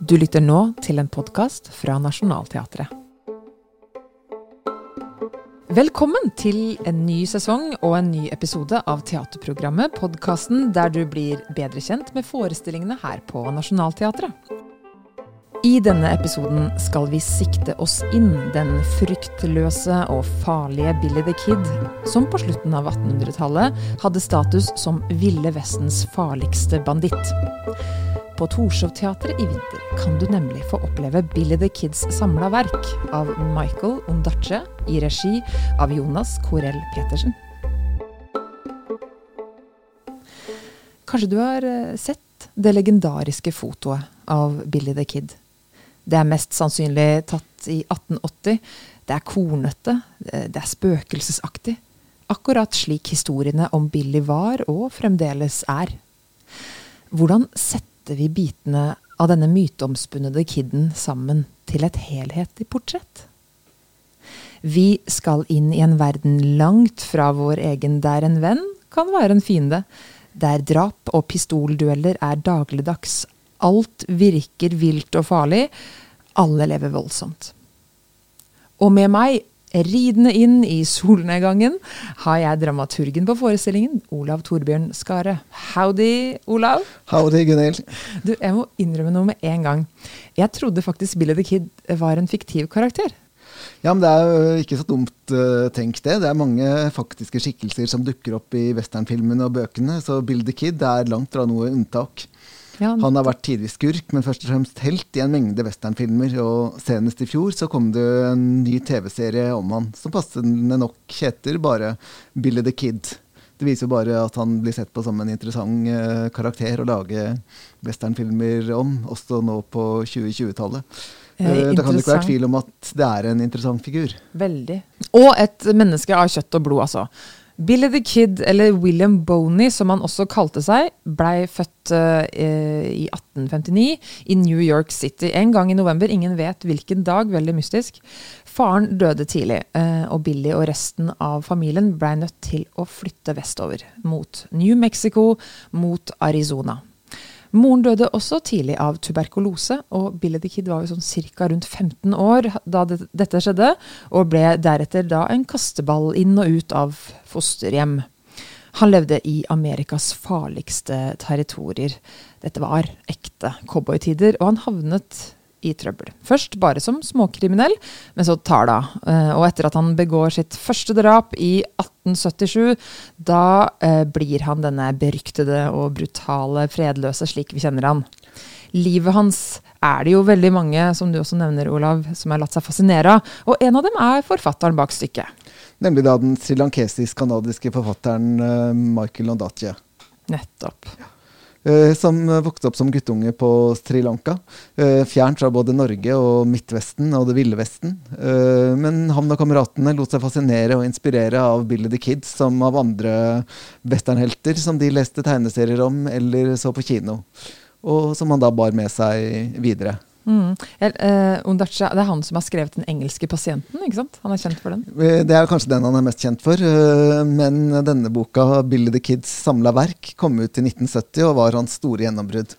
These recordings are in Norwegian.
Du lytter nå til en podkast fra Nationaltheatret. Velkommen til en ny sesong og en ny episode av teaterprogrammet, podkasten der du blir bedre kjent med forestillingene her på Nationaltheatret. I denne episoden skal vi sikte oss inn den fryktløse og farlige Billy the Kid, som på slutten av 1800-tallet hadde status som Ville Vestens farligste banditt. På Torshov-teatret i vinter kan du nemlig få oppleve Billy the Kids samla verk av Michael Ondache i regi av Jonas Korell Petersen. Kanskje du har eh, sett det legendariske fotoet av Billy the Kid. Det er mest sannsynlig tatt i 1880. Det er kornete, det er spøkelsesaktig. Akkurat slik historiene om Billy var og fremdeles er. Hvordan setter setter vi bitene av denne myteomspunnede kiden sammen til et helhetlig portrett. Vi skal inn i en verden langt fra vår egen der en venn kan være en fiende, der drap og pistoldueller er dagligdags. Alt virker vilt og farlig. Alle lever voldsomt. Og med meg Ridende inn i solnedgangen har jeg dramaturgen på forestillingen, Olav Torbjørn Skare. Howdy, Olav. Howdy, Gunhild. Du, Jeg må innrømme noe med en gang. Jeg trodde faktisk Billy the Kid var en fiktiv karakter. Ja, men det er jo ikke så dumt uh, tenkt det. Det er mange faktiske skikkelser som dukker opp i westernfilmene og bøkene, så Bill the Kid er langt fra noe unntak. Ja, han har vært tidvis skurk, men først og fremst helt i en mengde westernfilmer. Og senest i fjor så kom det en ny TV-serie om han, som passende nok heter bare Billy the Kid. Det viser jo bare at han blir sett på som en interessant uh, karakter å lage westernfilmer om, også nå på 2020-tallet. Uh, eh, det kan ikke være tvil om at det er en interessant figur. Veldig. Og et menneske av kjøtt og blod, altså. Billy the Kid, eller William Boney som han også kalte seg, blei født uh, i 1859 i New York City. En gang i november. Ingen vet hvilken dag. Veldig mystisk. Faren døde tidlig, uh, og Billy og resten av familien blei nødt til å flytte vestover. Mot New Mexico, mot Arizona. Moren døde også tidlig av tuberkulose, og Billy the Kid var jo sånn ca. rundt 15 år da det, dette skjedde, og ble deretter da en kasteball inn og ut av fosterhjem. Han levde i Amerikas farligste territorier. Dette var ekte cowboytider, og han havnet i trøbbel. Først bare som småkriminell, men så tar det av. Eh, og etter at han begår sitt første drap i 1877, da eh, blir han denne beryktede og brutale fredløse slik vi kjenner han. Livet hans er det jo veldig mange, som du også nevner, Olav, som har latt seg fascinere av. Og en av dem er forfatteren bak stykket. Nemlig da den srilankesisk-canadiske forfatteren uh, Michael Ondaatje. Nettopp. Ja. Eh, som vokste opp som guttunge på Sri Lanka. Eh, fjernt fra både Norge og Midtvesten og det ville Vesten. Eh, men han og kameratene lot seg fascinere og inspirere av Billy the Kid som av andre westernhelter som de leste tegneserier om eller så på kino. Og som han da bar med seg videre. Mm. Ondacha, det er han som har skrevet 'Den engelske pasienten'? ikke sant? Han er kjent for den? Eh, det er kanskje den han er mest kjent for. Uh, men denne boka, 'Billy the Kids' samla verk, kom ut i 1970 og var hans store gjennombrudd.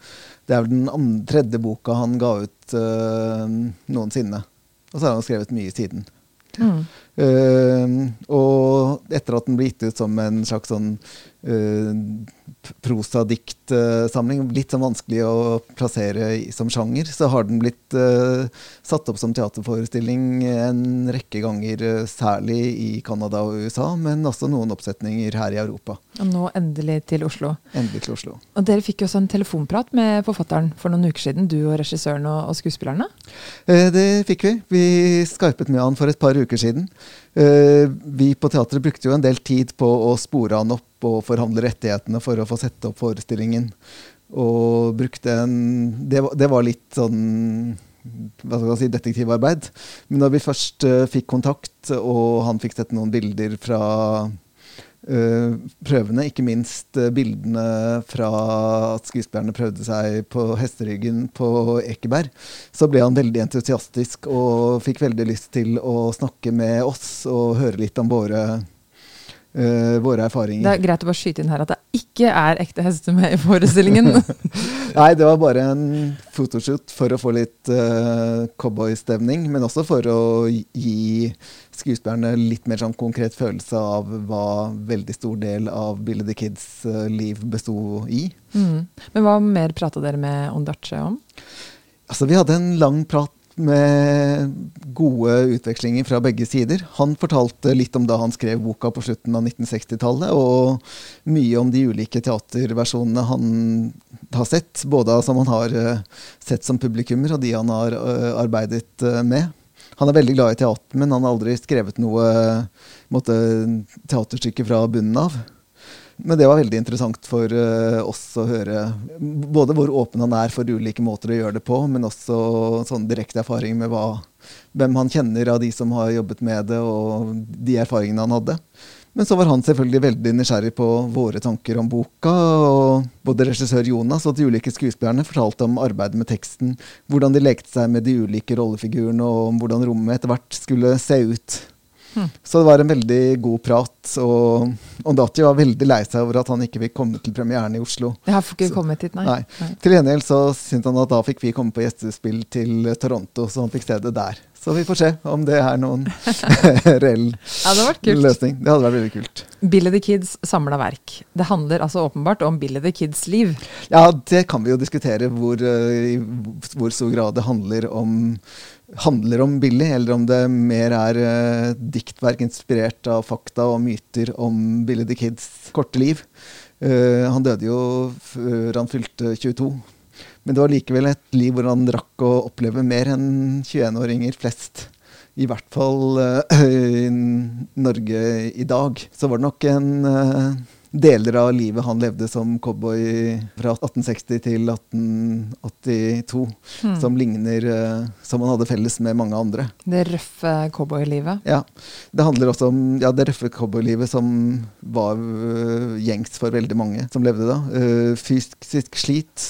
Det er vel den andre, tredje boka han ga ut noensinne. Og så har han skrevet mye siden. Mm. Og etter at den ble gitt ut som en slags sånn prosadiktsamling. Litt sånn vanskelig å plassere som sjanger. Så har den blitt uh, satt opp som teaterforestilling en rekke ganger, uh, særlig i Canada og USA, men også noen oppsetninger her i Europa. Og nå endelig til Oslo. Endelig til Oslo. Og dere fikk jo også en telefonprat med forfatteren for noen uker siden, du og regissøren og, og skuespillerne? Uh, det fikk vi. Vi skypet med han for et par uker siden. Vi på teatret brukte jo en del tid på å spore han opp og forhandle rettighetene for å få sette opp forestillingen. Og brukte en Det, det var litt sånn hva skal si, detektivarbeid. Men da vi først uh, fikk kontakt, og han fikk sett noen bilder fra prøvene, ikke minst uh, bildene fra at skuespillerne prøvde seg på hesteryggen på Ekeberg, så ble han veldig entusiastisk og fikk veldig lyst til å snakke med oss og høre litt om våre uh, våre erfaringer. Det er greit å bare skyte inn her at det ikke er ekte hester med i forestillingen. Nei, det var bare en fotoshoot for å få litt uh, cowboystemning, men også for å gi skuespillerne litt mer sånn konkret følelse av hva veldig stor del av Billy the Kids uh, liv besto i. Mm. Men hva mer prata dere med Ondache om? Altså, Vi hadde en lang prat med gode utvekslinger fra begge sider. Han fortalte litt om da han skrev boka på slutten av 1960-tallet, og mye om de ulike teaterversjonene han har sett. Både som han har eh, sett som publikummer, og de han har eh, arbeidet eh, med. Han er veldig glad i teater, men han har aldri skrevet noe måtte, teaterstykke fra bunnen av. Men det var veldig interessant for uh, oss å høre både hvor åpen han er for ulike måter å gjøre det på, men også sånn direkte erfaring med hva, hvem han kjenner av de som har jobbet med det, og de erfaringene han hadde. Men så var han selvfølgelig veldig nysgjerrig på våre tanker om boka. og Både regissør Jonas og de ulike skuespillerne fortalte om arbeidet med teksten, hvordan de lekte seg med de ulike rollefigurene, og om hvordan rommet etter hvert skulle se ut. Hmm. Så det var en veldig god prat. Og Ondati var veldig lei seg over at han ikke fikk komme til premieren i Oslo. Jeg har ikke kommet hit, nei. nei. nei. Til gjengjeld så syntes han at da fikk vi komme på gjestespill til Toronto, så han fikk se det der. Så vi får se om det er noen reell ja, det løsning. Det hadde vært veldig kult. Billy the Kids samla verk. Det handler altså åpenbart om Billy the Kids liv. Ja, det kan vi jo diskutere hvor, eh, i hvor stor grad det handler om handler om Billy, eller om det mer er uh, diktverk inspirert av fakta og myter om Billy the Kids korte liv. Uh, han døde jo før han fylte 22. Men det var likevel et liv hvor han rakk å oppleve mer enn 21-åringer flest. I hvert fall uh, i Norge i dag. Så var det nok en deler av livet han levde som cowboy fra 1860 til 1882, mm. som ligner uh, Som han hadde felles med mange andre. Det røffe cowboylivet? Ja. Det handler også om ja, det røffe cowboylivet som var uh, gjengs for veldig mange som levde da. Uh, fysisk slit.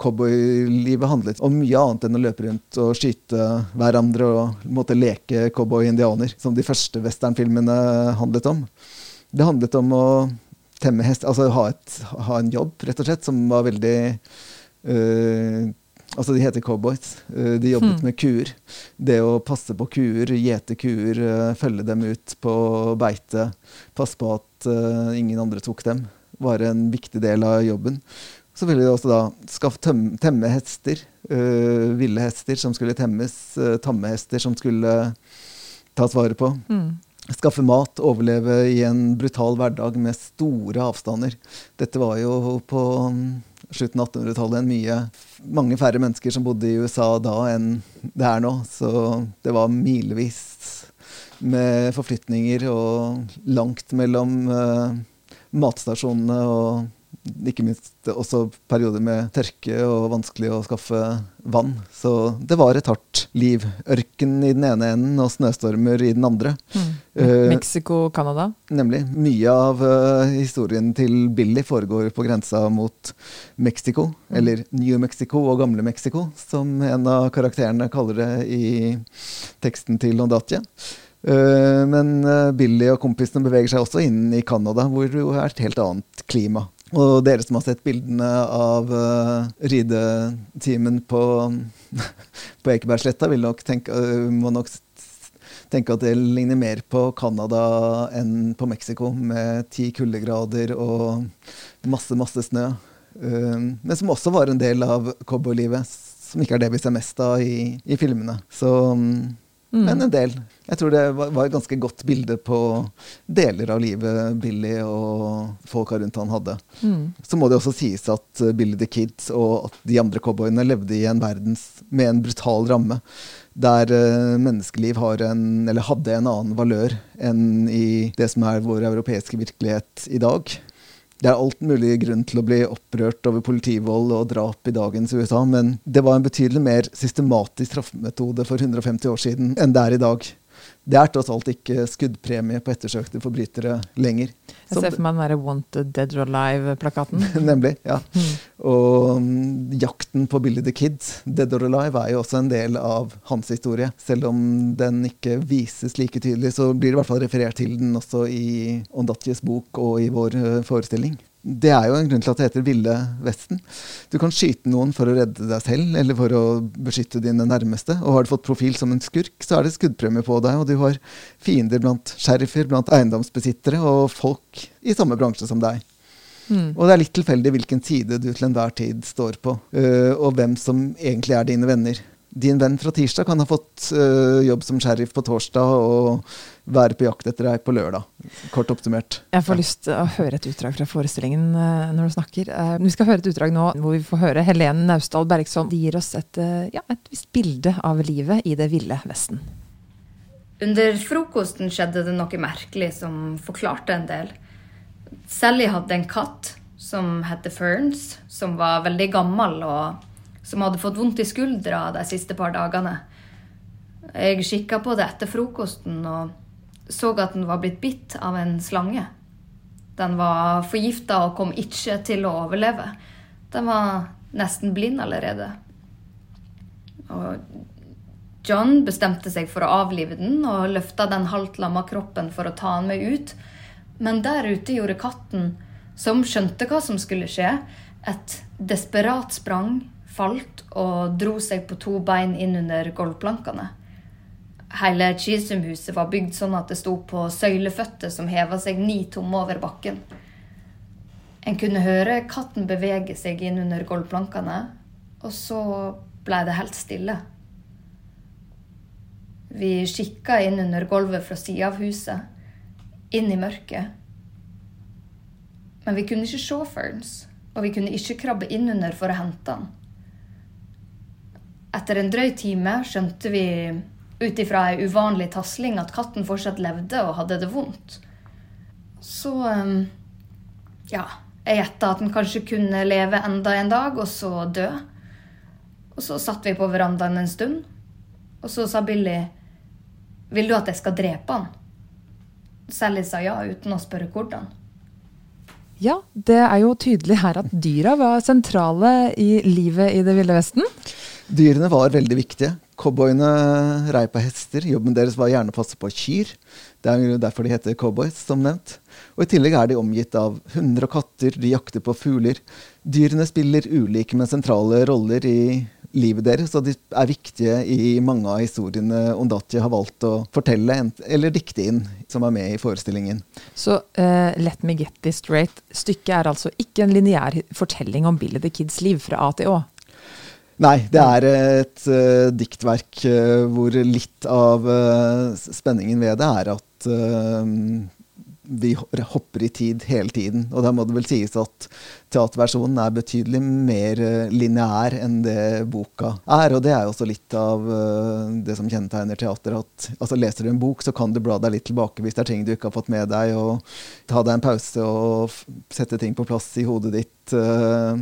cowboylivet handlet om mye annet enn å løpe rundt og skyte hverandre og måtte leke cowboy-indianer, som de første westernfilmene handlet om. Det handlet om å temme hest, altså ha, et, ha, en jobb, rett og slett, som var veldig uh, Altså, de heter cowboys. Uh, de jobbet hmm. med kuer. Det å passe på kuer, gjete kuer, uh, følge dem ut på beite, passe på at ingen andre tok dem, var en viktig del av jobben. Så ville de også da skaffe temme, temme hester. ville hester som skulle temmes. tamme hester som skulle tas vare på. Mm skaffe mat, overleve i en brutal hverdag med store avstander. Dette var jo på um, slutten av 1800-tallet en mye mange færre mennesker som bodde i USA da enn det er nå. Så det var milevis med forflytninger og langt mellom uh, matstasjonene og ikke minst også perioder med tørke og vanskelig å skaffe vann. Så det var et hardt liv. Ørken i den ene enden og snøstormer i den andre. Mm. Uh, Mexico, Canada? Nemlig. Mye av uh, historien til Billy foregår på grensa mot Mexico, mm. eller New Mexico og Gamle Mexico, som en av karakterene kaller det i teksten til Ondatia. Uh, men Billy og kompisene beveger seg også inn i Canada, hvor det er et helt annet klima. Og dere som har sett bildene av uh, ridetimen på, på Ekebergsletta, vil nok tenke, uh, må nok tenke at det ligner mer på Canada enn på Mexico, med ti kuldegrader og masse, masse snø. Uh, men som også var en del av cowboylivet, som ikke er det vi ser mest av i, i filmene. Så um, Mm. Men en del. Jeg tror det var, et ganske godt bilde på deler av livet Billy og folka rundt han hadde. Mm. Så må det også sies at uh, Billy the Kid og at de andre cowboyene levde i en verden med en brutal ramme. Der uh, menneskeliv en, hadde en annen valør enn i det som er vår europeiske virkelighet i dag. Det er alt mulig grunn til å bli opprørt over politivold og drap i dagens USA, men det var en betydelig mer systematisk straffemetode for 150 år siden enn det er i dag. Det er tross alt ikke skuddpremie på ettersøkte forbrytere lenger. Jeg ser for meg den derre 'Wanted Dead or Alive'-plakaten. Nemlig. ja. Mm. Og um, jakten på Billy the Kid, Dead or Alive, er jo også en del av hans historie. Selv om den ikke vises like tydelig, så blir det i hvert fall referert til den også i Ondatjes bok og i vår uh, forestilling. Det er jo en grunn til at det heter Ville Vesten. Du kan skyte noen for å redde deg selv eller for å beskytte dine nærmeste. Og har du fått profil som en skurk, så er det skuddpremie på deg. Og du har fiender blant sheriffer, blant eiendomsbesittere og folk i samme bransje som deg. Mm. Og det er litt tilfeldig hvilken side du til enhver tid står på, øh, og hvem som egentlig er dine venner. Din venn fra tirsdag kan ha fått uh, jobb som sheriff på torsdag og være på jakt etter deg på lørdag. Kort oppsummert. Jeg får ja. lyst til å høre et utdrag fra forestillingen uh, når du snakker. Uh, vi skal høre et utdrag nå hvor vi får høre Helene Naustdal Bergson. De gir oss et, ja, et visst bilde av livet i det ville Vesten. Under frokosten skjedde det noe merkelig som forklarte en del. Sally hadde en katt som het Ferns, som var veldig gammel og som hadde fått vondt i skuldra de siste par dagene. Jeg kikka på det etter frokosten og så at den var blitt bitt av en slange. Den var forgifta og kom ikke til å overleve. Den var nesten blind allerede. Og John bestemte seg for å avlive den og løfta den halvt lamma kroppen for å ta den med ut. Men der ute gjorde katten, som skjønte hva som skulle skje, et desperat sprang falt og dro seg på to bein inn under gulvplankene. Hele Chisum-huset var bygd sånn at det sto på søyleføtter som heva seg ni tomme over bakken. En kunne høre katten bevege seg inn under gulvplankene, og så blei det helt stille. Vi kikka inn under gulvet fra sida av huset, inn i mørket. Men vi kunne ikke se Ferns, og vi kunne ikke krabbe inn under for å hente han. Etter en drøy time skjønte vi ut ifra ei uvanlig tasling at katten fortsatt levde og hadde det vondt. Så um, ja, jeg gjetta at den kanskje kunne leve enda en dag, og så dø. Og så satt vi på verandaen en stund, og så sa Billy Vil du at jeg skal drepe han? Sally sa ja, uten å spørre hvordan. Ja, det er jo tydelig her at dyra var sentrale i livet i Det ville Vesten. Dyrene var veldig viktige. Cowboyene rei på hester. Jobben deres var gjerne å passe på kyr. Det er derfor de heter cowboys, som nevnt. Og I tillegg er de omgitt av hunder og katter, de jakter på fugler. Dyrene spiller ulike, men sentrale roller i livet deres, og de er viktige i mange av historiene Ondatje har valgt å fortelle eller dikte inn, som er med i forestillingen. Så uh, Let me get this straight. Stykket er altså ikke en lineær fortelling om Billy the Kids liv fra A til Å? Nei, det er et uh, diktverk uh, hvor litt av uh, spenningen ved det er at vi hopper i tid hele tiden. Og da må det vel sies at teaterversjonen er betydelig mer uh, lineær enn det boka er. Og det er jo også litt av uh, det som kjennetegner teater. at altså, Leser du en bok, så kan du bla deg litt tilbake hvis det er ting du ikke har fått med deg, og ta deg en pause og sette ting på plass i hodet ditt uh,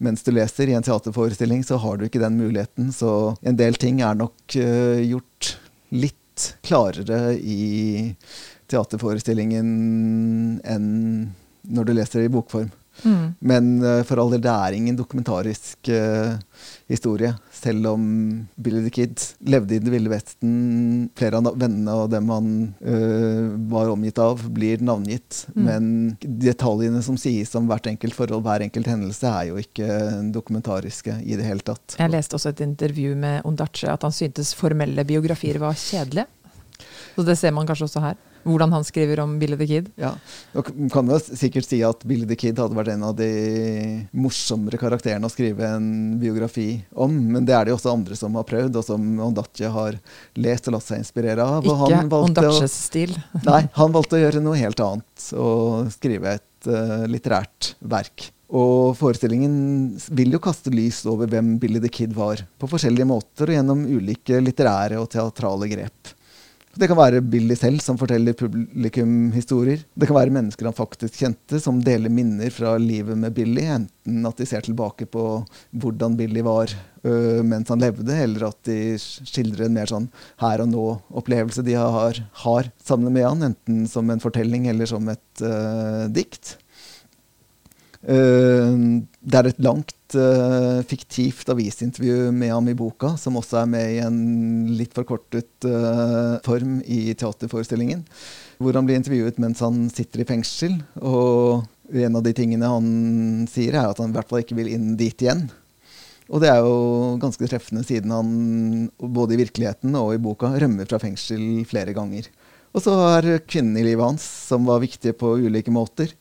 mens du leser. I en teaterforestilling så har du ikke den muligheten, så en del ting er nok gjort litt klarere i teaterforestillingen enn når du leser det i bokform. Mm. Men uh, for all del, det er ingen dokumentarisk uh, historie. Selv om Billy the Kid levde i Det ville vesten. Flere av vennene og dem han uh, var omgitt av, blir navngitt. Mm. Men detaljene som sies om hvert enkelt forhold, hver enkelt hendelse, er jo ikke dokumentariske i det hele tatt. Jeg leste også et intervju med Ondache at han syntes formelle biografier var kjedelige. Så det ser man kanskje også her hvordan han skriver om Billy the Kid. Ja, Nå kan jo sikkert si at Billy the Kid hadde vært en av de morsommere karakterene å skrive en biografi om, men det er det jo også andre som har prøvd, og som Ondache har lest og latt seg inspirere av. Ikke Ondaches stil. nei, han valgte å gjøre noe helt annet, og skrive et uh, litterært verk. Og forestillingen vil jo kaste lys over hvem Billy the Kid var, på forskjellige måter og gjennom ulike litterære og teatrale grep. Det kan være Billy selv som forteller publikum historier. Det kan være mennesker han faktisk kjente, som deler minner fra livet med Billy. Enten at de ser tilbake på hvordan Billy var øh, mens han levde, eller at de skildrer en mer sånn her og nå-opplevelse de har, har, sammen med han. Enten som en fortelling eller som et øh, dikt. Uh, det er et langt uh, fiktivt avisintervju med ham i boka, som også er med i en litt forkortet uh, form i teaterforestillingen. Hvor han blir intervjuet mens han sitter i fengsel. Og En av de tingene han sier, er at han i hvert fall ikke vil inn dit igjen. Og det er jo ganske treffende, siden han både i virkeligheten og i boka rømmer fra fengsel flere ganger. Og så er kvinnen i livet hans, som var viktige på ulike måter,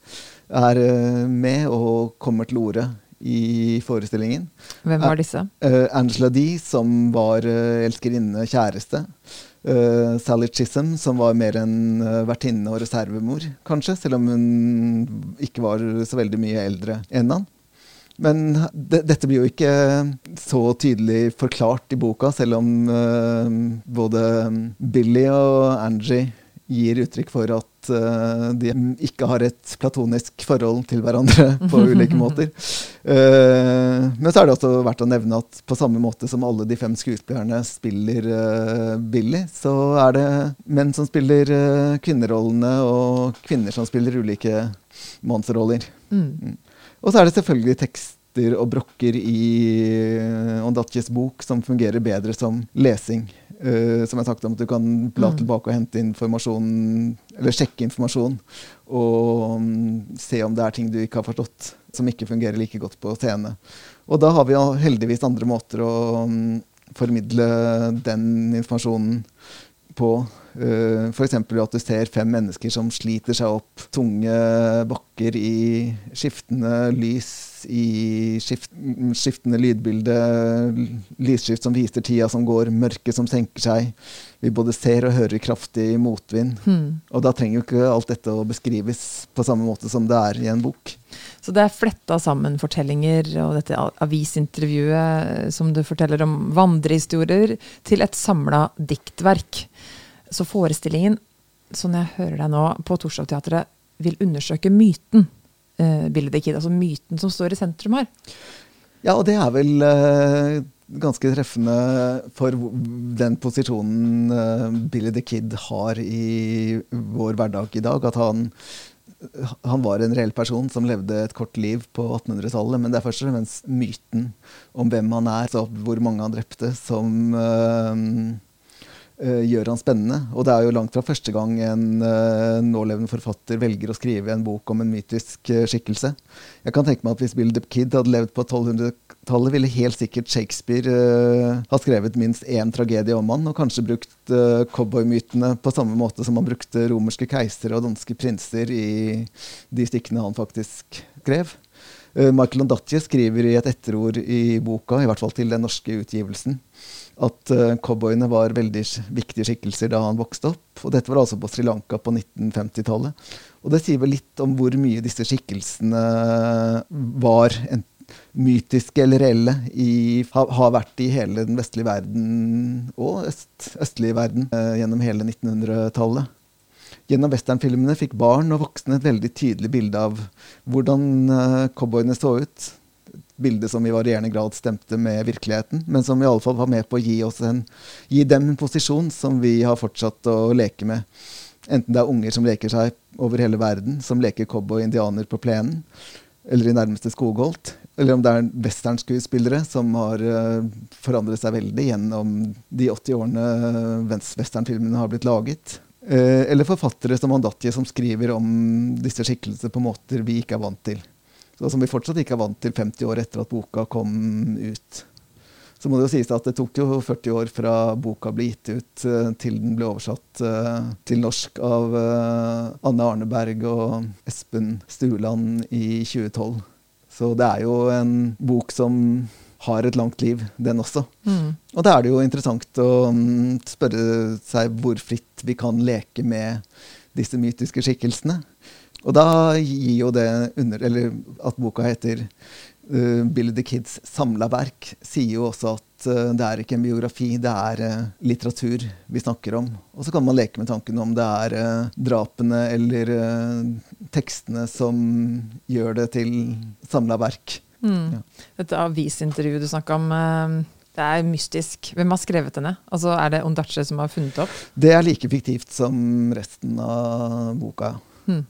er eh, med og kommer til orde i forestillingen. Hvem var disse? Uh, Angela Dee, som var uh, elskerinne, kjæreste. Uh, Sally Chisholm, som var mer en uh, vertinne og reservemor, kanskje. Selv om hun ikke var så veldig mye eldre enn han. Men de, dette blir jo ikke så tydelig forklart i boka, selv om både Billy og Angie gir uttrykk for at uh, de ikke har et platonisk forhold til hverandre på ulike måter. Uh, men så er det også verdt å nevne at på samme måte som alle de fem skuespillerne spiller uh, Billy, så er det menn som spiller kvinnerollene, og kvinner som spiller ulike monsterroller. Mm. Mm. Og så er det selvfølgelig tekst og brokker i Ondatjes bok som fungerer bedre som lesing. Uh, som jeg snakket om, at du kan bla mm. tilbake og hente informasjon, eller sjekke informasjon, og um, se om det er ting du ikke har forstått, som ikke fungerer like godt på scene. Og da har vi heldigvis andre måter å um, formidle den informasjonen på. Uh, F.eks. at du ser fem mennesker som sliter seg opp tunge bakker i skiftende lys, i skift, skiftende lydbilde, lysskift som viser tida som går, mørket som senker seg. Vi både ser og hører kraftig motvind. Hmm. Og da trenger jo ikke alt dette å beskrives på samme måte som det er i en bok. Så det er fletta sammen fortellinger og dette avisintervjuet som du forteller om vandrehistorier, til et samla diktverk. Så forestillingen, sånn jeg hører deg nå, på Torshov-teatret vil undersøke myten uh, Billy Kid, altså myten som står i sentrum her. Ja, og det er vel uh, ganske treffende for den posisjonen uh, Billy the Kid har i vår hverdag i dag. At han, han var en reell person som levde et kort liv på 1800-tallet. Men det er først og fremst myten om hvem han er, hvor mange han drepte, som uh, gjør han spennende. Og det er jo langt fra første gang en uh, nålevende forfatter velger å skrive en bok om en mytisk uh, skikkelse. Jeg kan tenke meg at Hvis Bill the Kid hadde levd på 1200-tallet, ville helt sikkert Shakespeare ha skrevet minst én tragedie om han, og kanskje brukt uh, cowboymytene på samme måte som han brukte romerske keisere og danske prinser i de stykkene han faktisk skrev. Michael Ondatje skriver i et etterord i boka, i hvert fall til den norske utgivelsen, at uh, cowboyene var veldig viktige skikkelser da han vokste opp. Og dette var altså på Sri Lanka på 1950-tallet. Og det sier vel litt om hvor mye disse skikkelsene var en, mytiske eller reelle, i, ha, har vært i hele den vestlige verden og øst, østlige verden uh, gjennom hele 1900-tallet. Gjennom westernfilmene fikk barn og voksne et veldig tydelig bilde av hvordan cowboyene så ut bilde som i varierende grad stemte med virkeligheten, men som i alle fall var med på å gi, oss en, gi dem en posisjon som vi har fortsatt å leke med. Enten det er unger som leker seg over hele verden, som leker cowboy-indianer på plenen, eller i nærmeste skogholt, eller om det er westernskuespillere som har uh, forandret seg veldig gjennom de 80 årene westernfilmene har blitt laget. Uh, eller forfattere som Andatje, som skriver om disse skikkelsene på måter vi ikke er vant til. Så som vi fortsatt ikke er vant til 50 år etter at boka kom ut. Så må det jo sies at det tok jo 40 år fra boka ble gitt ut uh, til den ble oversatt uh, til norsk av uh, Anne Arneberg og Espen Stuland i 2012. Så det er jo en bok som har et langt liv, den også. Mm. Og da er det jo interessant å um, spørre seg hvor fritt vi kan leke med disse mytiske skikkelsene. Og da gir jo det under Eller at boka heter uh, Billy the Kids samla verk, sier jo også at uh, det er ikke en biografi, det er uh, litteratur vi snakker om. Og så kan man leke med tanken om det er uh, drapene eller tekstene som gjør det til samla verk. Mm. Ja. Dette avisintervjuet du snakka om, det er mystisk. Hvem har skrevet denne? Altså, er det Ondache som har funnet opp? Det er like fiktivt som resten av boka. Mm.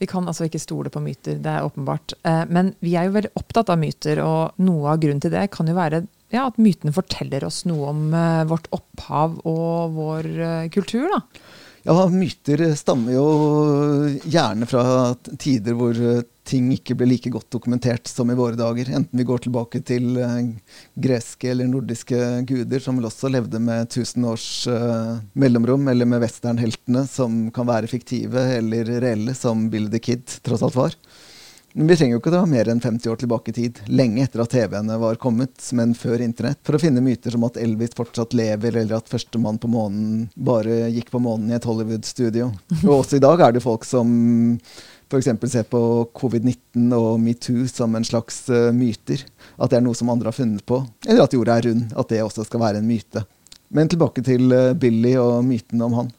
Vi kan altså ikke stole på myter, det er åpenbart. Eh, men vi er jo veldig opptatt av myter, og noe av grunnen til det kan jo være ja, at mytene forteller oss noe om eh, vårt opphav og vår eh, kultur. da. Ja, myter stammer jo gjerne fra tider hvor eh, ting ikke ble like godt dokumentert som i våre dager. Enten vi går tilbake til uh, greske eller nordiske guder, som vel også levde med tusen års mellomrom, eller med westernheltene, som kan være fiktive eller reelle, som Bill the Kid tross alt var. Vi trenger jo ikke dra mer enn 50 år tilbake i tid, lenge etter at TV-ene var kommet, men før internett, for å finne myter som at Elvis fortsatt lever, eller at førstemann på månen bare gikk på månen i et Hollywood-studio. Og også i dag er det folk som f.eks. ser på covid-19 og metoo som en slags uh, myter. At det er noe som andre har funnet på. Eller at jorda er rund. At det også skal være en myte. Men tilbake til uh, Billy og myten om han.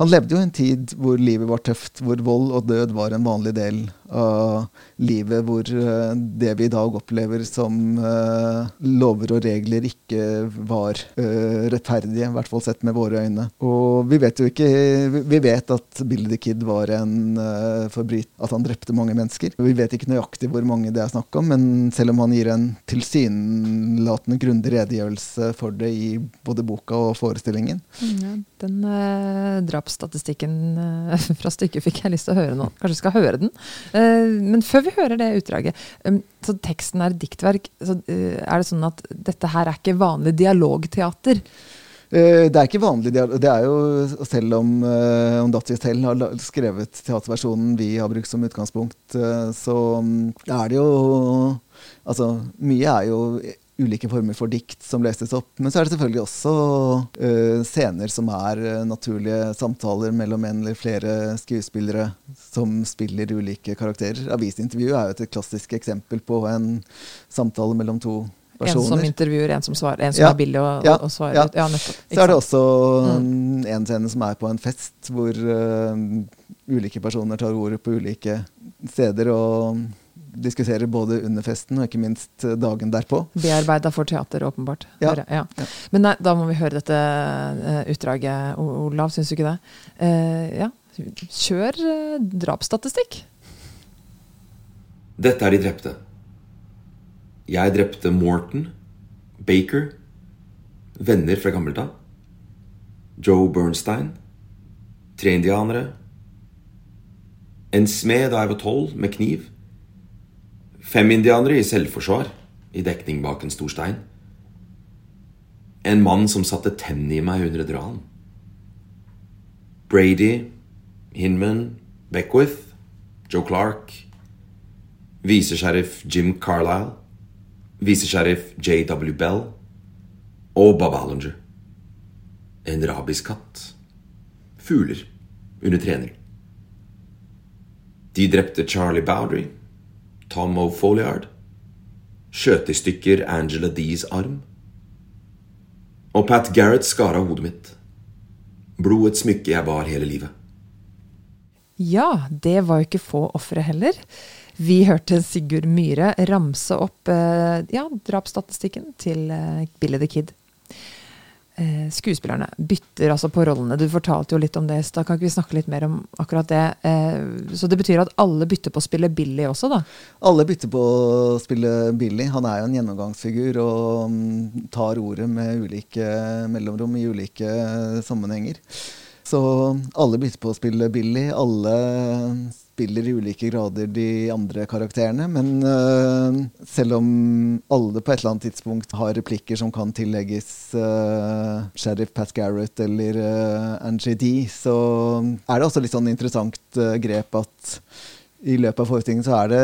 Han levde jo en tid hvor livet var tøft, hvor vold og død var en vanlig del av livet hvor uh, det vi i dag opplever som uh, lover og regler ikke var uh, rettferdige, i hvert fall sett med våre øyne. Og vi vet jo ikke Vi vet at Billy the Kid var en forbryter, at han drepte mange mennesker. Vi vet ikke nøyaktig hvor mange det er snakk om, men selv om han gir en tilsynelatende grundig redegjørelse for det i både boka og forestillingen. Ja, den drapsstatistikken fra stykket fikk jeg lyst til å høre nå. Kanskje skal høre den. Eh, men før vi hører det utdraget, um, så teksten er diktverk. Så uh, er det sånn at dette her er ikke vanlig dialogteater? Eh, det er ikke vanlig. Det er jo selv om, om Datti selv har skrevet teaterversjonen vi har brukt som utgangspunkt, så um, er det jo Altså, mye er jo ulike former for dikt som leses opp. Men så er det selvfølgelig også uh, scener som er uh, naturlige samtaler mellom en eller flere skuespillere som spiller ulike karakterer. Avisintervjuet er jo et klassisk eksempel på en samtale mellom to personer. En som intervjuer, en som svarer, en som ja, er billig å, ja, å svare ja. Ja, nettopp. Så er det også mm. en scene som er på en fest, hvor uh, ulike personer tar ordet på ulike steder. og diskuterer både under festen og ikke minst eh, dagen derpå. Bearbeida for teater, åpenbart. Ja. ja. Men nei, da må vi høre dette uh, utdraget, Olav. Syns du ikke det? Uh, ja. Kjør uh, drapsstatistikk. Dette er de drepte. Jeg drepte Morton, Baker, venner fra gammelt av, Joe Bernstein, tre indianere, en smed da jeg var tolv, med kniv, Fem indianere i selvforsvar, i dekning bak en stor stein. En mann som satte tennene i meg under et ran. Brady, Hinman, Beckwith, Joe Clark, visesheriff Jim Carlisle, visesheriff J.W. Bell og Bob Allinger. En rabiskatt. Fugler under trening. De drepte Charlie Bowdry Tom O'Foliard, skjøt i stykker Angela Dees arm. Og Pat Garrett skar av hodet mitt. Blod smykke jeg bar hele livet. Ja, det var jo ikke få ofre heller. Vi hørte Sigurd Myhre ramse opp eh, ja, drapsstatistikken til eh, Billy the Kid skuespillerne bytter altså på rollene. Du fortalte jo litt om det så da Kan ikke vi snakke litt mer om akkurat det? Eh, så det betyr at alle bytter på å spille Billy også, da? Alle bytter på å spille Billy. Han er jo en gjennomgangsfigur og um, tar ordet med ulike mellomrom i ulike sammenhenger. Så alle bytter på å spille Billy. Alle spiller i ulike grader de andre karakterene. Men uh, selv om alle på et eller annet tidspunkt har replikker som kan tillegges uh, sheriff Pat Garrett eller uh, Angie D, så er det også litt sånn interessant grep at i løpet av forestillingen så er det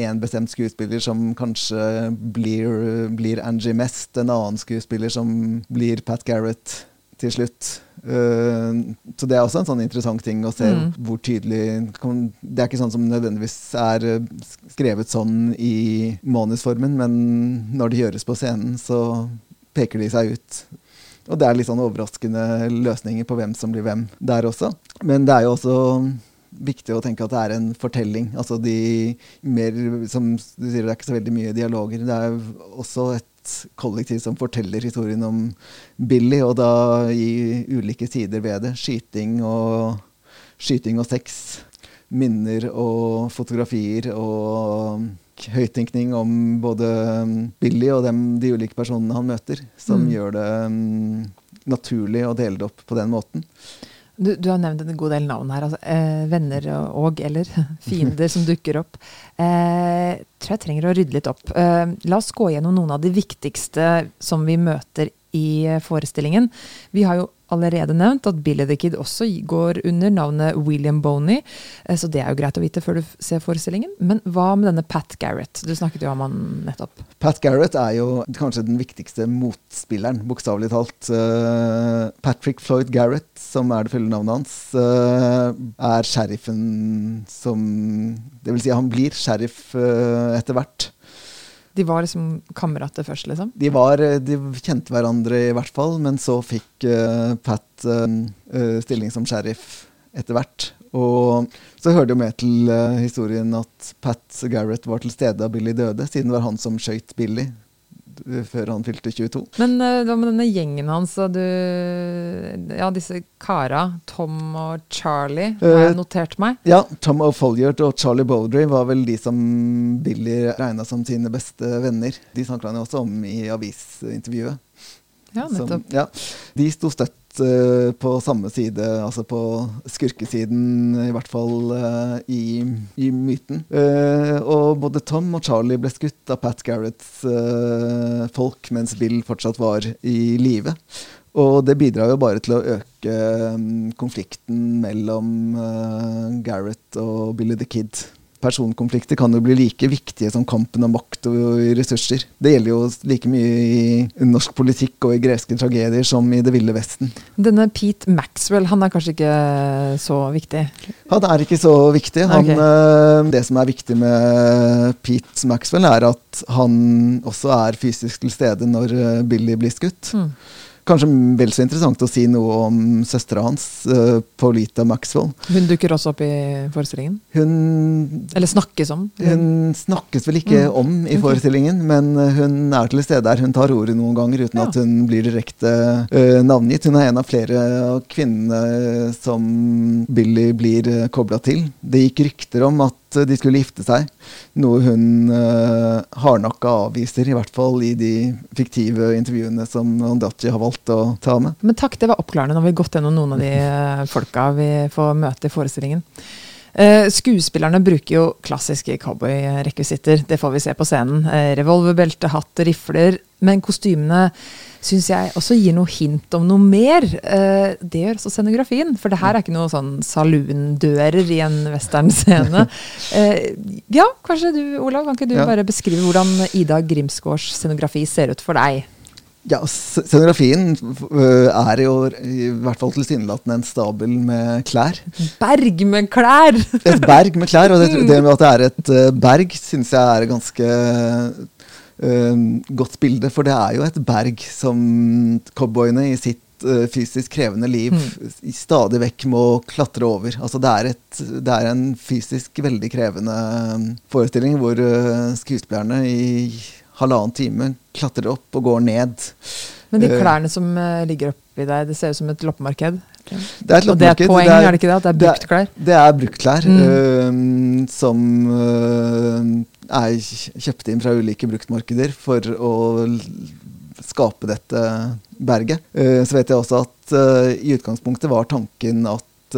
én bestemt skuespiller som kanskje blir, blir Angie mest, en annen skuespiller som blir Pat Garrett til slutt. Uh, så det er også en sånn interessant ting å se mm. hvor tydelig Det er ikke sånn som nødvendigvis er eh, skrevet sånn i manusformen, men når det gjøres på scenen, så peker de seg ut. Og det er litt sånn overraskende løsninger på hvem som blir hvem der også. Men det er jo også viktig å tenke at det er en fortelling. Altså de mer Som du sier, det er ikke så veldig mye dialoger. Det er også et kollektiv som forteller historien om Billy, og da i ulike sider ved det. Skyting og, skyting og sex. Minner og fotografier og høyttenkning om både Billy og dem, de ulike personene han møter, som mm. gjør det um, naturlig å dele det opp på den måten. Du, du, har nevnt en god del navn her. Altså, eh, venner og, eller fiender som dukker opp. Eh, tror jeg trenger å rydde litt opp. Eh, la oss gå gjennom noen av de viktigste som vi møter i eh, forestillingen. Vi har jo allerede nevnt at Billy the Kid også går under navnet William Boney, eh, så det er jo greit å vite før du ser forestillingen. Men hva med denne Pat Garrett? Du snakket jo om han nettopp. Pat Garrett er jo kanskje den viktigste motspilleren, bokstavelig talt. Uh, Patrick Floyd Garrett, som er det fulle navnet hans, er sheriffen som Det vil si, han blir sheriff etter hvert. De var liksom kamerater først, liksom? De, var, eh, de kjente hverandre i hvert fall, men så fikk uh, Pat uh, stilling som sheriff etter hvert. Og så hører det jo med til uh, historien at Pat Garrett var til stede da Billy døde, siden det var han som skøyt Billy før han fylte 22. Men hva med denne gjengen hans? Du, ja, disse kara, Tom og Charlie, har jeg uh, notert meg? Ja, Tom O'Folliard og Charlie Bowdry var vel de som Billy regna som sine beste venner. De snakka han jo også om i avisintervjuet. Ja, nettopp. Som, ja, de sto støtt uh, på samme side, altså på skurkesiden, i hvert fall uh, i, i, myten. Uh, og både Tom og Charlie ble skutt av Pat Garretts folk mens Bill fortsatt var i live. Og det bidrar jo bare til å øke um, konflikten mellom Garrett og Billy the Kid personkonflikter kan jo bli like viktige som kampen om makt og ressurser. Det gjelder jo like mye i norsk politikk og i greske tragedier som i Det ville Vesten. Denne Pete Maxwell, han er kanskje ikke så viktig? Han er ikke så viktig. Han, okay. Eh, det som er viktig med Pete Maxwell, er at han også er fysisk til stede når eh, Billy blir skutt. Mm kanskje vel så interessant å si noe om søstera hans, uh, Paulita Maxwell. Hun dukker også opp i forestillingen? Hun, Eller snakkes om? Hun snakkes vel ikke mm. om i forestillingen, men hun er til stede der. Hun tar ordet noen ganger uten ja. at hun blir direkte uh, navngitt. Hun er en av flere av kvinnene som Billy blir uh, kobla til. Det gikk rykter om at de skulle gifte seg. Noe hun uh, hardnakka avviser, i hvert fall i de fiktive intervjuene som Ondachi har valgt å ta med. Men takk, det var oppklarende. Nå har vi gått gjennom noen av de uh, folka vi får møte i forestillingen. Uh, skuespillerne bruker jo klassiske cowboyrekvisitter. Det får vi se på scenen. Uh, revolverbelte, hatt, rifler. Men kostymene syns jeg også gir noe hint om noe mer. Uh, det gjør også scenografien. For det her er ikke noe sånn saloondører i en westernscene. ja, kanskje du, Olav, kan ikke du ja. bare beskrive hvordan Ida Grimsgaards scenografi ser ut for deg? Ja, Scenografien øh, er jo i hvert fall tilsynelatende en stabel med klær. Berg med klær! et berg med klær. Og det, det med at det er et uh, berg, syns jeg er et ganske uh, godt bilde. For det er jo et berg som cowboyene i sitt uh, fysisk krevende liv mm. stadig vekk må klatre over. Altså det er, et, det er en fysisk veldig krevende forestilling hvor skuespillerne i halvannen time, klatrer opp og går ned. Men de eh, klærne som uh, ligger oppi deg, det ser ut som et loppemarked? Det er et loppemarked. Og det er et poeng, det er, er, det ikke det? At det er brukt klær? det er bruktklær mm. uh, som uh, er kjøpt inn fra ulike bruktmarkeder for å skape dette berget. så vet jeg også at i utgangspunktet var tanken at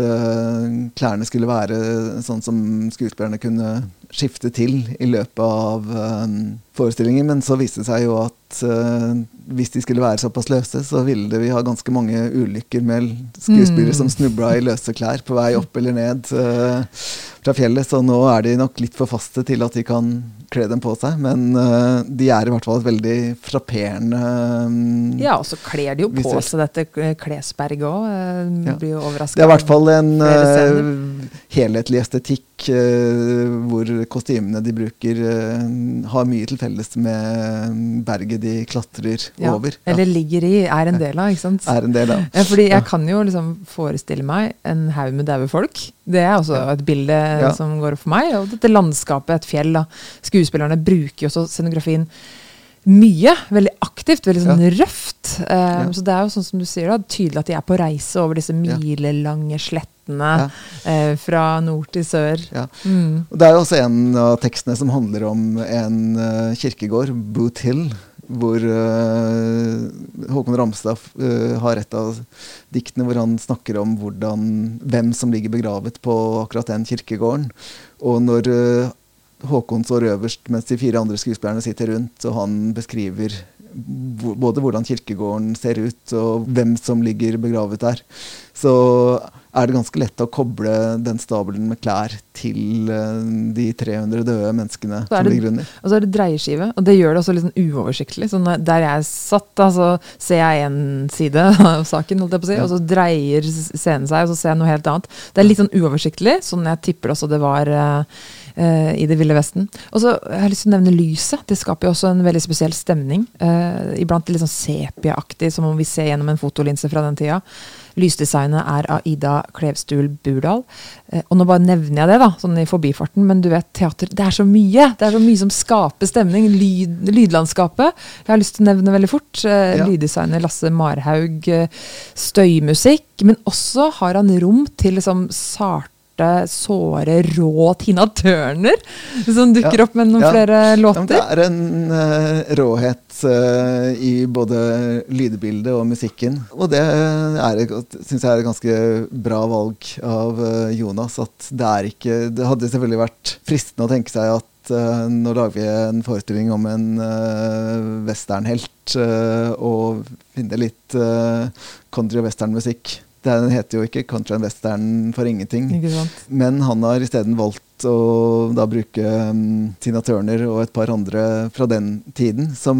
klærne skulle være sånn som skuespillerne kunne skifte til i løpet av um, forestillingen. Men så viste det seg jo at uh, hvis de skulle være såpass løse, så ville vi ha ganske mange ulykker med skuespillere mm. som snubla i løse klær på vei opp eller ned uh, fra fjellet. Så nå er de nok litt for faste til at de kan kle dem på seg. Men de er i hvert fall et veldig frapperende um, Ja, og så kler de jo på seg dette klesberget òg. Blir jo overraska. Det er i hvert fall en helhetlig estetikk hvor kostymene de bruker, har mye til felles med berget de klatrer ja, over. Ja. Eller ligger i, er en del av. ikke sant? Er en del av. Ja, fordi jeg kan jo liksom forestille meg en haug med daue folk. Det er også et bilde som går opp for meg. Og dette landskapet, et fjell. da. Skuespillerne bruker jo også scenografien mye. Veldig aktivt, veldig sånn røft. Um, så det er jo sånn som du sier da, tydelig at de er på reise over disse milelange slettene ja. uh, fra nord til sør. Ja. Mm. Det er jo også en av tekstene som handler om en uh, kirkegård, Boot Hill, hvor uh, Håkon Ramstad har et av diktene hvor han snakker om hvordan, hvem som ligger begravet på akkurat den kirkegården. Og når Håkon står øverst mens de fire andre skuespillerne sitter rundt, og han beskriver både hvordan kirkegården ser ut, og hvem som ligger begravet der, så er det ganske lett å koble den stabelen med klær til uh, de 300 døde menneskene som det, ligger under. Og så er det dreieskive, og det gjør det også litt sånn uoversiktlig. Sånn der jeg satt, så ser jeg én side av saken, holdt jeg på å si, ja. og så dreier scenen seg, og så ser jeg noe helt annet. Det er litt sånn uoversiktlig, sånn jeg tipper også det var uh, uh, i Det ville vesten. Og så har jeg lyst til å nevne lyset. Det skaper jo også en veldig spesiell stemning. iblant litt sånn sepiaaktig, som om vi ser gjennom en fotolinse fra den tida. Lysdesignet er av Ida Klevstul Burdal. Eh, og nå bare nevner jeg det, da, sånn i forbifarten, men du vet, teater Det er så mye! Det er så mye som skaper stemning. Lyd, lydlandskapet. Jeg har lyst til å nevne veldig fort. Eh, ja. Lyddesigner Lasse Marhaug. Eh, støymusikk. Men også har han rom til liksom sarte såre, rå Tina Turner, som dukker ja, opp med noen ja. flere låter. det er en uh, råhet uh, i både lydbildet og musikken. Og det syns jeg er et ganske bra valg av uh, Jonas. At det er ikke Det hadde selvfølgelig vært fristende å tenke seg at uh, nå lager vi en forestilling om en uh, westernhelt og finner litt country- og westernmusikk. Den heter jo ikke country and western for ingenting. Men han har isteden valgt å da bruke um, Tina Turner og et par andre fra den tiden, som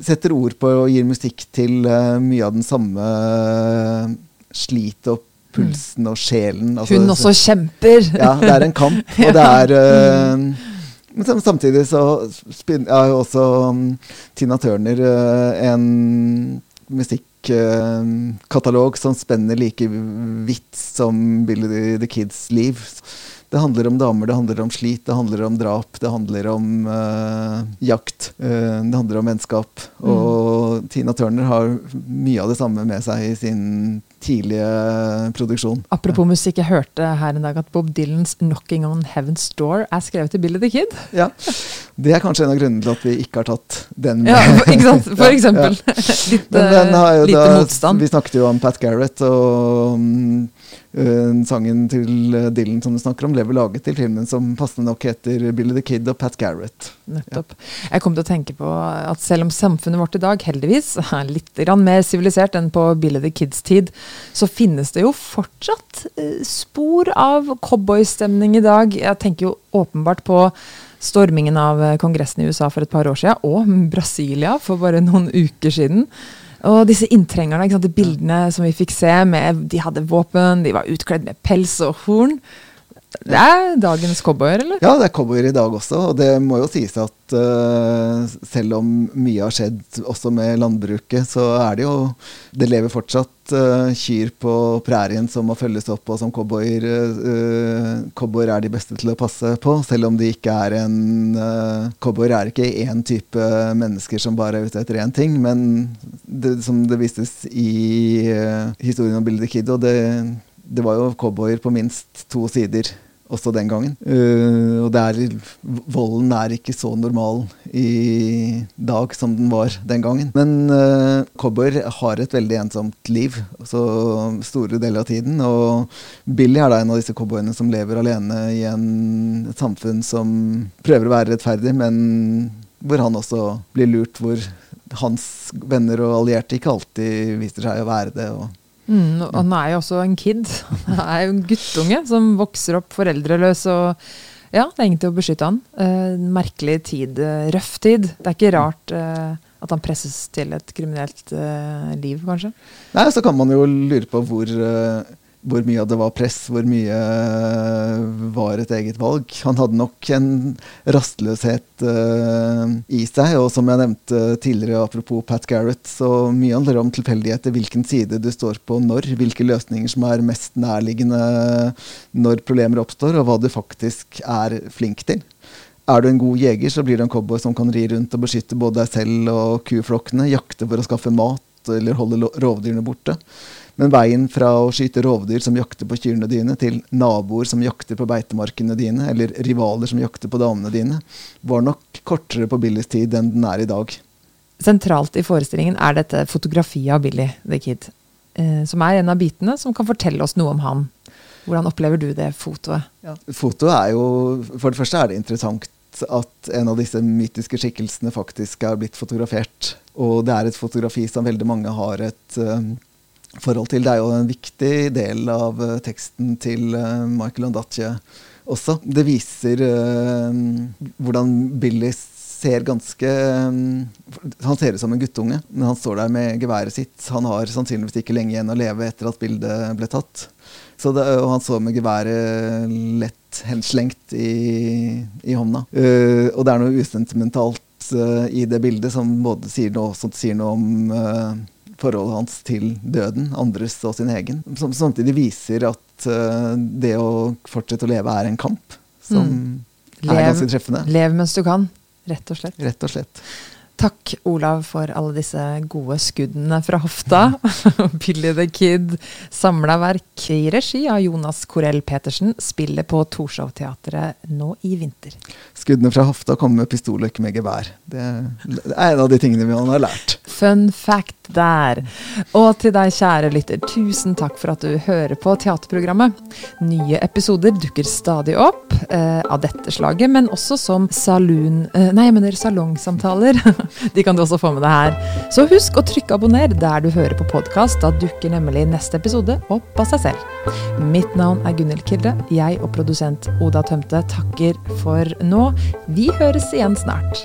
setter ord på og gir musikk til uh, mye av den samme uh, slitet og pulsen og sjelen. Altså, Hun også kjemper! Ja, det er en kamp, og det er uh, men samtidig så er jo også um, Tina Turner uh, en musikkatalog som spenner like vidt som Billy the Kids liv. Det handler om damer, det handler om slit, det handler om drap, det handler om uh, jakt. Uh, det handler om vennskap. Mm. Og Tina Turner har mye av det samme med seg i sin tidlige produksjon. Apropos musikk, jeg hørte her en dag at Bob Dylans 'Knocking on Heaven's Door' er skrevet til Billy the Kid. Ja, Det er kanskje en av grunnene til at vi ikke har tatt den med. Ja, ikke sant? For eksempel. Ja, ja. Litt, lite motstand. Vi snakket jo om Pat Garrett og um, sangen til eh, Dylan som du snakker om, ble vel laget til filmen som passende nok heter 'Billy the Kid' og Pat Garrett. Nettopp. Ja. Jeg kom til å tenke på at selv om samfunnet vårt i dag heldigvis er litt mer sivilisert enn på Billy the Kids tid, så finnes det jo fortsatt uh, spor av cowboystemning i dag. Jeg tenker jo åpenbart på stormingen av Kongressen i USA for et par år siden, og Brasilia for bare noen uker siden. Og disse inntrengerne, de bildene som vi fikk se, med, de hadde våpen, de var utkledd med pels og horn. Det er dagens cowboyer, eller? Ja, det er cowboyer i dag også. Og det må jo sies at uh, selv om mye har skjedd også med landbruket, så er det jo Det lever fortsatt uh, kyr på prærien som må følges opp, og som cowboyer, uh, cowboyer er de beste til å passe på. Selv om de ikke er en uh, Cowboyer er ikke én type mennesker som bare er ute etter én ting, men det, som det vistes i historien om Billy the Kid, og det det var jo cowboyer på minst to sider også den gangen. Uh, og er, volden er ikke så normal i dag som den var den gangen. Men uh, cowboyer har et veldig ensomt liv så store deler av tiden. Og Billy er da en av disse cowboyene som lever alene i en, et samfunn som prøver å være rettferdig, men hvor han også blir lurt, hvor hans venner og allierte ikke alltid viser seg å være det. og Mm, og han er jo også en kid. Han er jo en guttunge som vokser opp foreldreløs. og ja, det er ingen til å beskytte han. Eh, merkelig tid. Uh, røff tid. Det er ikke rart eh, at han presses til et kriminelt liv, kanskje. Nei, så kan man jo lure på hvor hvor mye av det var press, hvor mye uh, var et eget valg. Han hadde nok en rastløshet uh, i seg, og som jeg nevnte tidligere, apropos Pat Garrett, så mye handler om tilfeldigheter, hvilken side du står på når, hvilke løsninger som er mest nærliggende når problemer oppstår, og hva du faktisk er flink til. Er du en god jeger, så blir du en cowboy som kan ri rundt og beskytte både deg selv og kuflokkene, jakte for å skaffe mat eller holde rovdyrene borte. Men veien fra å skyte rovdyr som jakter på kyrne dine, til naboer som jakter på beitemarkene dine, eller rivaler som jakter på damene dine, var nok kortere på Billys tid enn den er i dag. Sentralt i forestillingen er dette fotografiet av Billy the Kid, eh, som er en av bitene som kan fortelle oss noe om han. Hvordan opplever du det fotoet? Ja. Fotoet er jo For det første er det interessant at en av disse mytiske skikkelsene faktisk er blitt fotografert. Og det er et fotografi som veldig mange har et uh, forhold til. Det er jo en viktig del av uh, teksten til uh, Michael Ondaatje også. Det viser hvordan Billy ser ganske Han ser ut som en guttunge, men han står der med geværet sitt. Han har sannsynligvis ikke lenge igjen å leve etter at bildet ble tatt. Det, og han så med geværet lett henslengt i, i hånda. Uh, og det er noe usentimentalt uh, i det bildet som både sier noe, sier noe om uh, forholdet hans til døden, andres og sin egen. Som samtidig viser at det å fortsette å leve er en kamp. Som mm. lev, er ganske treffende. Lev mens du kan, rett og slett. Rett og slett. Takk, Olav, for alle disse gode skuddene fra hofta. Billy the Kid, samla verk i regi av Jonas Korell Petersen, spiller på Torshov-teatret nå i vinter. Skuddene fra hofta kommer med pistol og ikke med gevær. Det er en av de tingene vi har lært. Fun fact der. Og til deg, kjære lytter, tusen takk for at du hører på teaterprogrammet. Nye episoder dukker stadig opp eh, av dette slaget, men også som saloon... Eh, nei, mener salongsamtaler. De kan du også få med deg her. Så husk å trykke abonner der du hører på podkast. Da dukker nemlig neste episode opp av seg selv. Mitt navn er Gunhild Kilde. Jeg og produsent Oda Tømte takker for nå. Vi høres igjen snart.